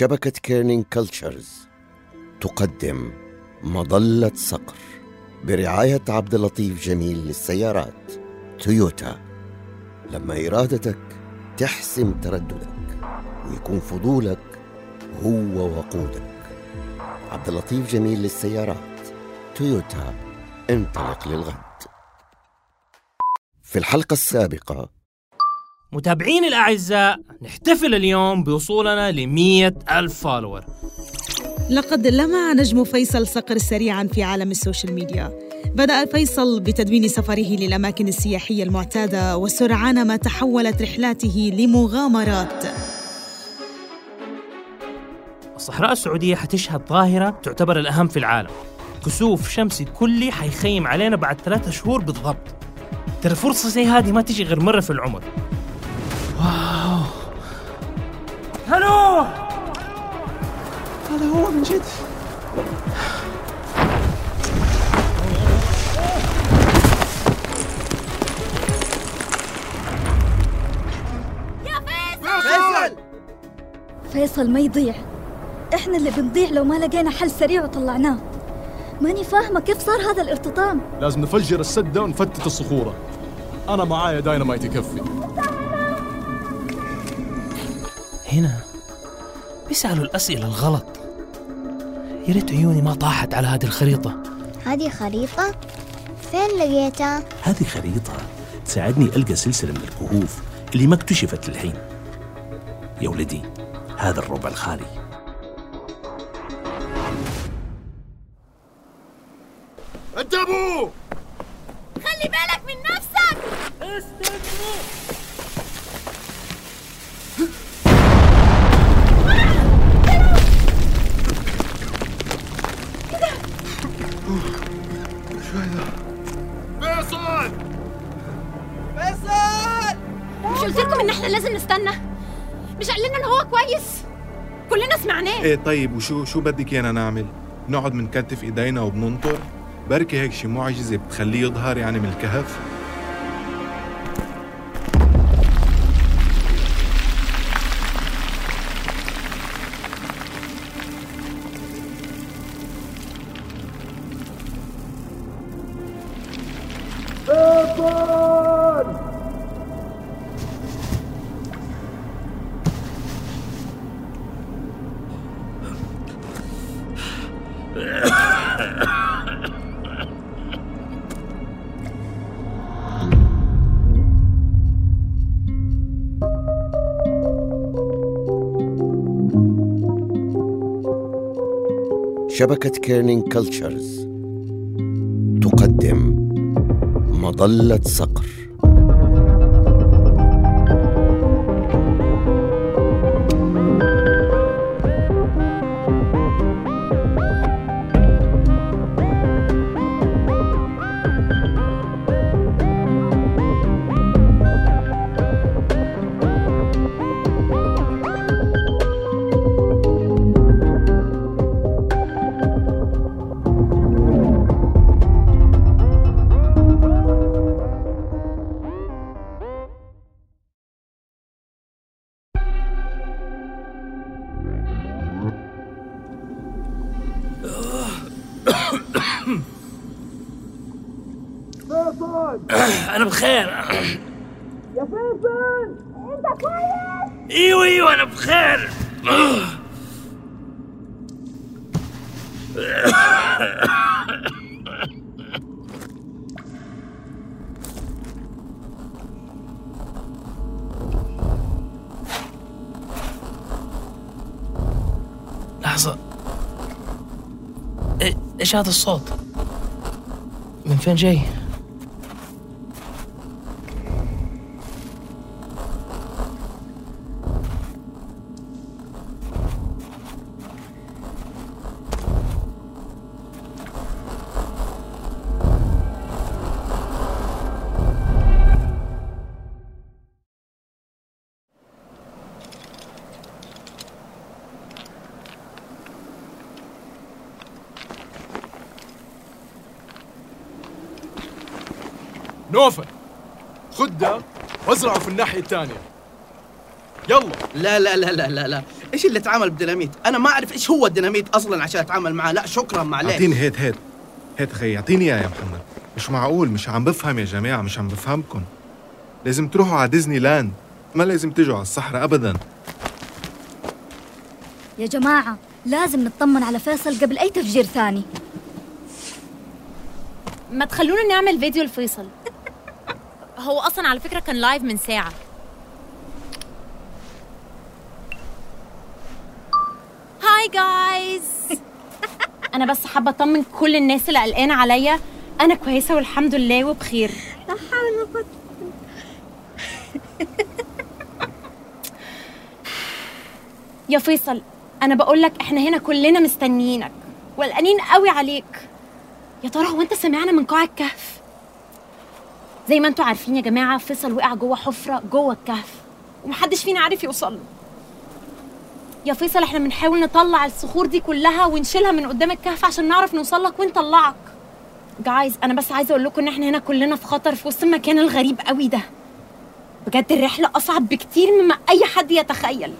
شبكة Kerning Cultures تقدم مظلة صقر برعاية عبد اللطيف جميل للسيارات تويوتا لما إرادتك تحسم ترددك ويكون فضولك هو وقودك. عبد اللطيف جميل للسيارات تويوتا انطلق للغد. في الحلقة السابقة متابعيني الأعزاء نحتفل اليوم بوصولنا لمية ألف follower لقد لمع نجم فيصل صقر سريعا في عالم ال social media. بدأ فيصل بتدوين سفره للأماكن السياحية المعتادة وسرعان ما تحولت رحلاته لمغامرات. الصحراء السعودية حتشهد ظاهرة تعتبر الأهم في العالم. كسوف شمسي كلي حيخيم علينا بعد ثلاثة شهور بالضبط. ترى فرصة زي هذه ما تجي غير مرة في العمر. واو. هلو! هذا هو من جد. فيصل! فيصل! ما يضيع. إحنا اللي بنضيع لو ما لقينا حل سريع وطلعناه. ماني فاهمة كيف صار هذا الارتطام. لازم نفجر السدة ونفتت الصخورة. أنا معايا داينامايت يكفي. هنا. بيسألوا الأسئلة الغلط. يا ريت عيوني ما طاحت على هذه الخريطة. هذه خريطة؟ فين لقيتها؟ هذه خريطة تساعدني ألقى سلسلة من الكهوف اللي ما اكتشفت للحين. يا ولدي هذا الربع الخالي. انتبهوا! خلي بالك من نفسك! فيصل إن إحنا لازم نستنى مش قال لنا إن هو كويس كلنا سمعناه إيه طيب وشو شو بدك إيانا نعمل؟ نقعد منكتف إيدينا وبننطر؟ بركي هيك شي معجزة بتخليه يظهر يعني من الكهف؟ شبكة كيرنينج كلتشرز تقدم مظلة صقر. أنا بخير يا فيصل أنت كويس أيوه أيوه أنا بخير لحظة إيه- إيش هذا الصوت؟ من فين جاي؟ خد ده وازرعه في الناحية الثانية. يلا. لا لا لا لا لا لا. إيش اللي اتعامل بديناميت؟ أنا ما أعرف إيش هو الديناميت أصلا عشان أتعامل معاه. لا شكرا معلش أعطيني هيت هيت هيت أخي أعطيني إياه يا محمد. مش معقول مش عم بفهم يا جماعة مش عم بفهمكم. لازم تروحوا على ديزني لاند. ما لازم تجوا على الصحراء ابدا. يا جماعة لازم نطمن على فيصل قبل أي تفجير ثاني. ما تخلونا نعمل فيديو لفيصل. هو أصلا على فكرة كان لايف من ساعة. هاي جايز أنا بس حابة أطمن كل الناس اللي قلقانة عليا. أنا كويسة والحمد لله وبخير. لا حول ولا قوة. يا فيصل أنا بقول لك إحنا هنا كلنا مستنيينك. وقلقانين قوي عليك. يا ترى هو أنت سمعنا من قاع الكهف؟ زي ما أنتوا عارفين يا جماعة فيصل وقع جوه حفرة جوه الكهف. ومحدش فينا عارف يوصل له. يا فيصل إحنا بنحاول نطلع الصخور دي كلها ونشيلها من قدام الكهف عشان نعرف نوصل لك ونطلعك. جايز أنا بس عايزة أقول لكم إن إحنا هنا كلنا في خطر في وسط المكان الغريب قوي ده. بجد الرحلة أصعب بكتير مما أي حد يتخيل.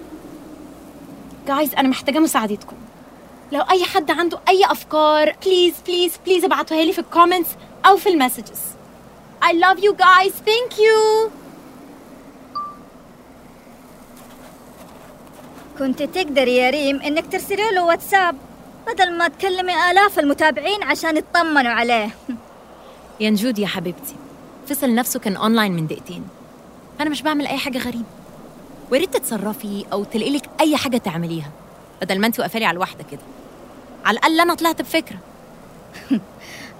Guys أنا محتاجة مساعدتكم. لو أي حد عنده أي أفكار please please please ابعتوها لي في ال comments أو في ال messages I love you guys. Thank you. كنت تقدري يا ريم إنك ترسلي له واتساب بدل ما تكلمي آلاف المتابعين عشان يطمنوا عليه. يا نجود يا حبيبتي. فيصل نفسه كان أونلاين من دقيقتين. أنا مش بعمل أي حاجة غريبه وريت تتصرفي أو تلاقي لك أي حاجة تعمليها بدل ما أنت واقفة لي على الواحدة كده. على الأقل أنا طلعت بفكرة.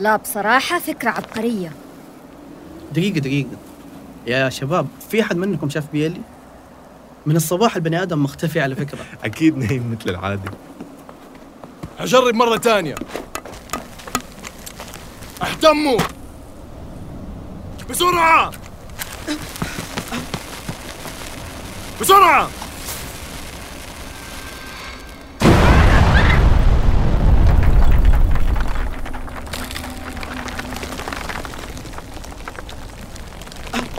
لا بصراحة فكرة عبقرية. دقيقة دقيقة. يا شباب في أحد منكم شاف بيلي؟ من الصباح البني آدم مختفي على فكرة. أكيد نايم مثل العاده هجرب مرة تانية اهتموا. بسرعة! بسرعة!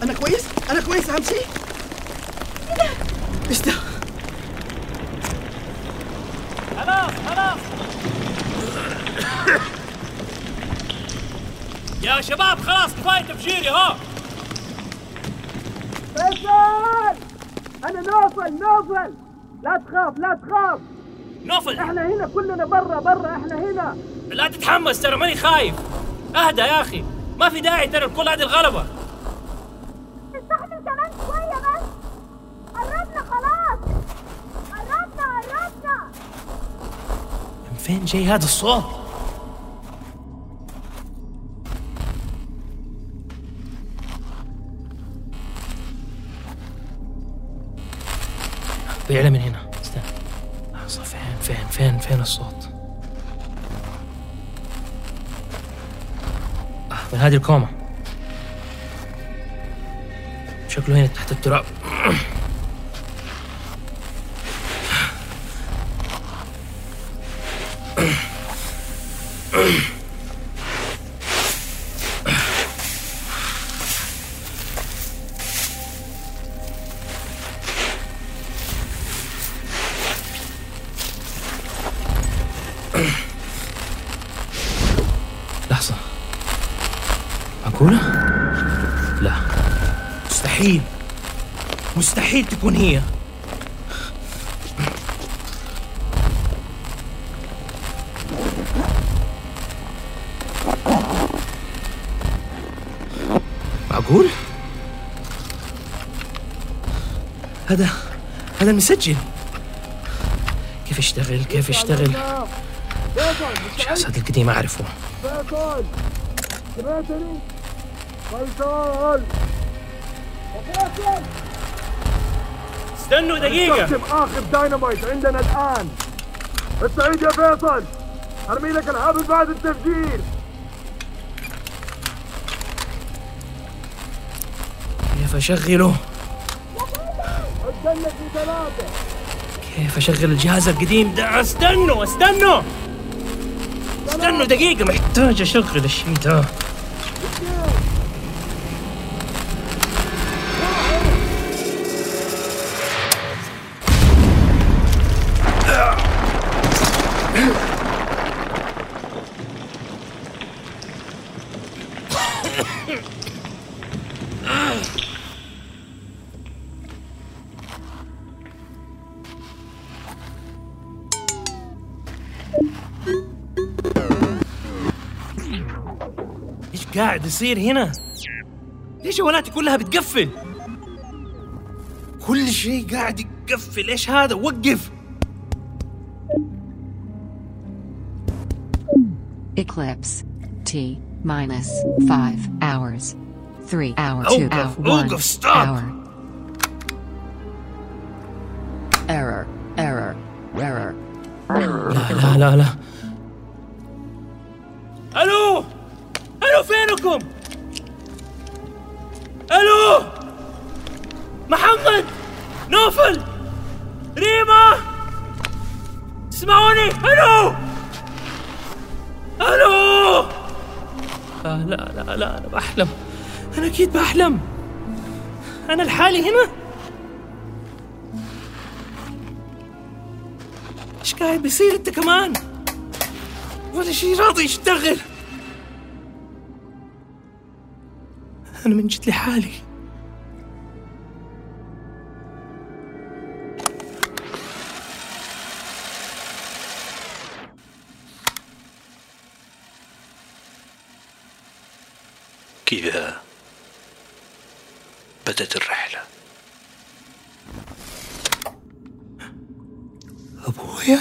أنا كويس؟ أنا كويس أهم شيء؟ إيش ده؟ خلاص خلاص يا شباب خلاص كفاية تفجيري ها؟ فيصل! أنا نوفل نوفل! لا تخاف لا تخاف! نوفل! إحنا هنا كلنا برا برا إحنا هنا! لا تتحمس ترى ماني خايف! أهدى يا أخي! ما في داعي ترى الكل هذه الغلبة استحمل كمان شوية بس قربنا خلاص قربنا قربنا من فين جاي هذا الصوت؟ بيعلى من هنا. استنى. لحظة فين فين فين فين الصوت؟ آه، هذه الكومة. هي؟ معقول؟ هذا هذا المسجل. كيف يشتغل؟ كيف يشتغل؟ الجهاز هذا القديم أعرفه فيصل سمعتني؟ فيصل استنوا دقيقة. استخدم آخر داينامايت عندنا الآن. استعيد يا فيصل. أرمي لك الحبل بعد التفجير كيف أشغله؟ أستنى في ثلاثة. كيف أشغل الجهاز القديم؟ ده؟ استنوا استنوا استنوا دقيقة محتاج أشغل الشيء ده. قاعد يصير هنا ليش جوالاتي كلها بتقفل كل شيء قاعد يقفل إيش هذا وقف Eclipse. T minus 5 hours. 3 hour 2 أوقف، hour 1 أوقف، stop. hour. Error. Error. Error. لا لا لا لا لا لا لا لا أنا بحلم أنا أكيد بحلم أنا لحالي هنا. إيش قاعد بيصير أنت كمان؟ ولا شيء راضي يشتغل. أنا من جد لحالي. بدت الرحلة. أبويا؟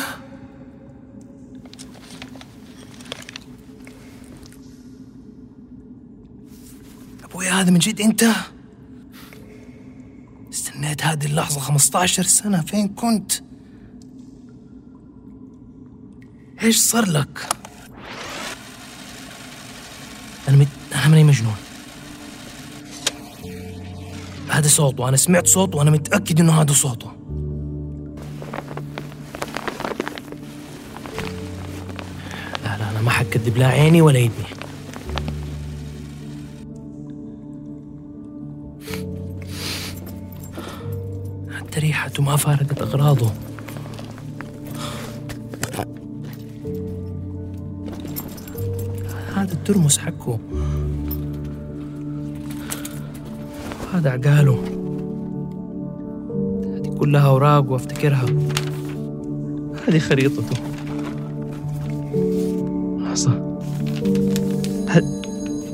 أبويا هذا من جد أنت؟ استنيت هذه اللحظة 15 سنة فين كنت؟ إيش صار لك؟ أنا مت... أنا ماني مجنون. هذا صوته أنا سمعت صوت وأنا متأكد إنه هذا صوته. لا لا أنا ما حكذب لا عيني ولا يدي. حتى ريحته ما فارقت أغراضه. هذا الترمس حقه. هذا عقاله هذه كلها أوراق وأفتكرها. هذه خريطته. لحظة.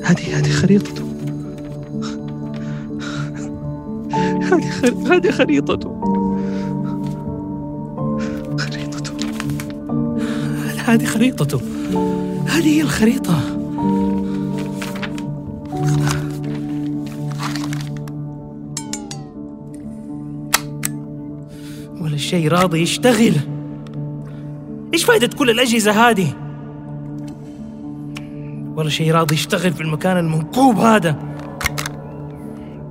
هذه هذه خريطته. هذه. هذه خريطته. خريطته. هذه خريطته. هذه هي الخريطة. شيء راضي يشتغل. إيش فايدة كل الأجهزة هذه؟ ولا شيء راضي يشتغل في المكان المنكوب هذا.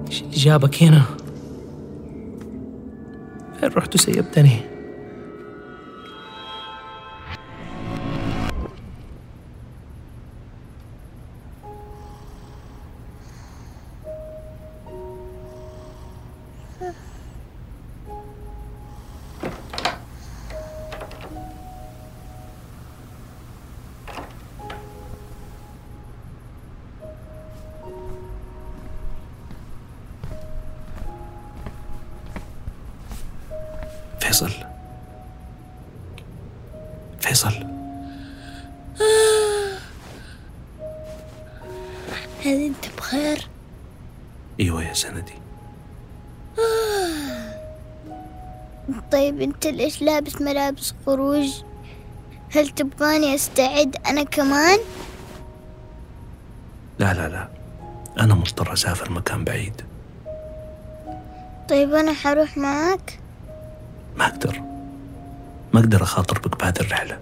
إيش جابك هنا؟ فين رحت وسيبتني؟ هل أنت بخير؟ إيوه يا سندي طيب أنت ليش لابس ملابس خروج؟ هل تبغاني أستعد أنا كمان؟ لا لا لا أنا مضطر أسافر مكان بعيد طيب أنا حروح معاك؟ ما أقدر ما أقدر اخاطر بك بهذه الرحلة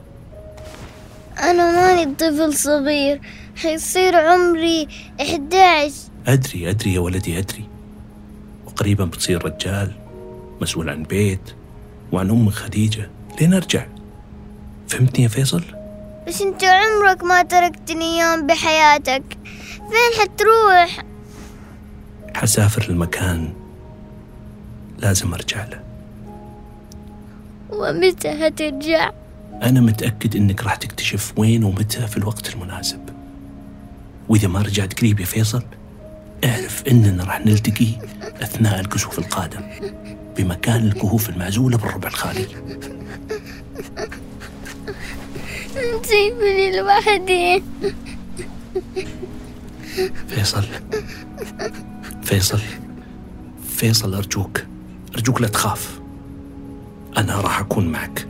أنا ماني طفل صغير حيصير عمري 11 أدري أدري يا ولدي أدري. وقريبا بتصير رجال مسؤول عن بيت وعن أمك خديجة. لين أرجع؟ فهمتني يا فيصل؟ بس أنت عمرك ما تركتني يوم بحياتك. فين حتروح؟ حسافر المكان. لازم أرجع له. ومتى هترجع؟ أنا متأكد إنك راح تكتشف وين ومتى في الوقت المناسب. وإذا ما رجعت قريب يا فيصل اعرف إننا راح نلتقي أثناء الكسوف القادم بمكان الكهوف المعزوله بالربع الخالي. سيبني لوحدي. فيصل فيصل فيصل أرجوك أرجوك لا تخاف. أنا راح أكون معك.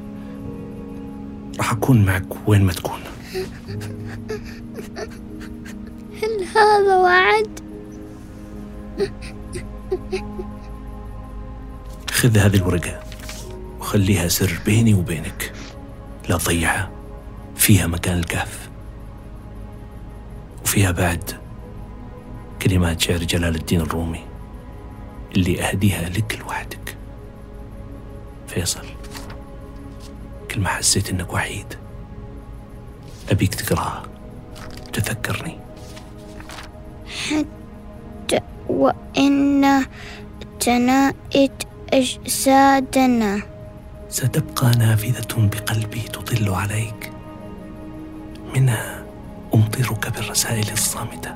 راح أكون معك وين ما تكون. هل هذا وعد؟ خذ هذه الورقة وخليها سر بيني وبينك. لا تضيعها. فيها مكان الكهف. وفيها بعد كلمات شعر جلال الدين الرومي اللي أهديها لك لوحدك. فيصل. كل ما حسيت إنك وحيد. أبيك تقراها. تذكرني حتى وإن تنائت أجسادنا. ستبقى نافذة بقلبي تطل عليك. منها أمطرك بالرسائل الصامتة.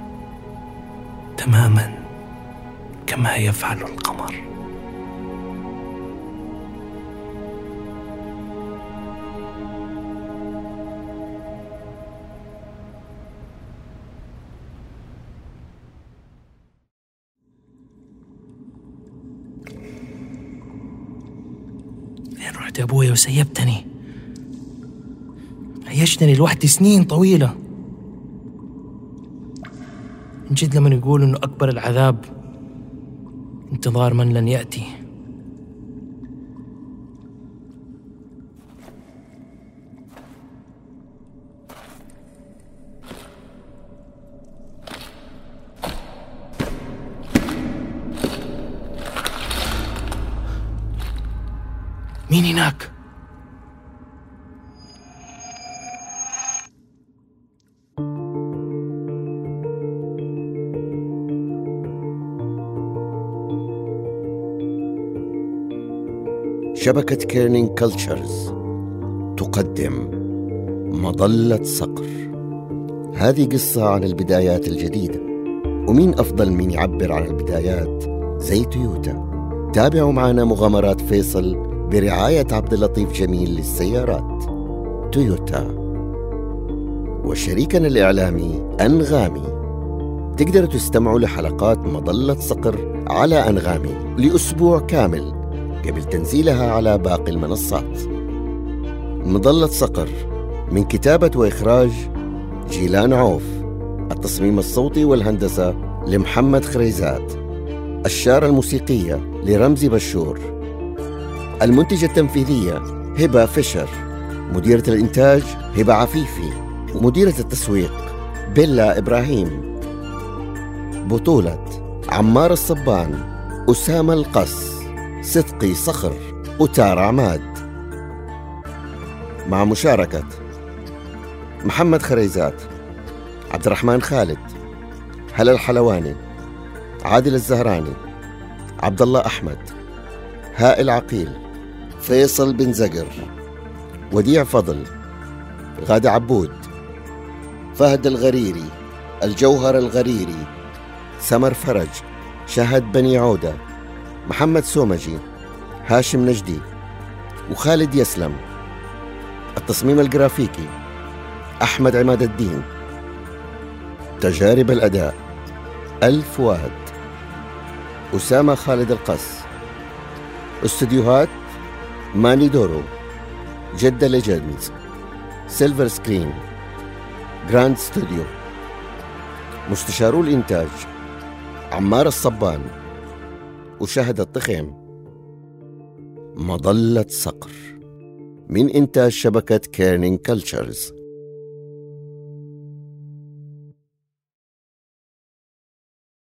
تماما كما يفعل القمر. رحت يا أبويا وسيبتني. عيشتني لوحدي سنين طويلة. من جد لما يقولوا إنه أكبر العذاب انتظار من لن يأتي. مين هناك؟ شبكة Kerning Cultures تقدم مظلة صقر. هذه قصة عن البدايات الجديدة ومين أفضل من يعبر عن البدايات؟ زي تويوتا تابعوا معنا مغامرات فيصل برعاية عبد اللطيف جميل للسيارات. تويوتا. وشريكنا الإعلامي أنغامي. تقدروا تستمعوا لحلقات مظلة صقر على أنغامي لأسبوع كامل قبل تنزيلها على باقي المنصات. مظلة صقر من كتابة وإخراج جيلان عوف. التصميم الصوتي والهندسة لمحمد خريزات. الشارة الموسيقية لرمزي بشور المنتجة التنفيذية هبة فيشر مديرة الإنتاج هبة عفيفي مديرة التسويق بيلا إبراهيم بطولة عمار الصبان أسامة القص صدقي صخر وتار عماد. مع مشاركة محمد خريزات عبد الرحمن خالد هلا الحلواني عادل الزهراني عبد الله أحمد هائل عقيل. فيصل بن زقر وديع فضل غادة عبود فهد الغريري الجوهر الغريري سمر فرج شهد بني عودة محمد سومجي هاشم نجدي وخالد يسلم التصميم الجرافيكي أحمد عماد الدين. تجارب الأداء الفؤاد أسامة خالد القص استديوهات ماني دورو جدة Legends Silver Screen Grand Studio مستشارو الإنتاج عمار الصبان وشهد الطخيم مظلة صقر من إنتاج شبكة Kerning Cultures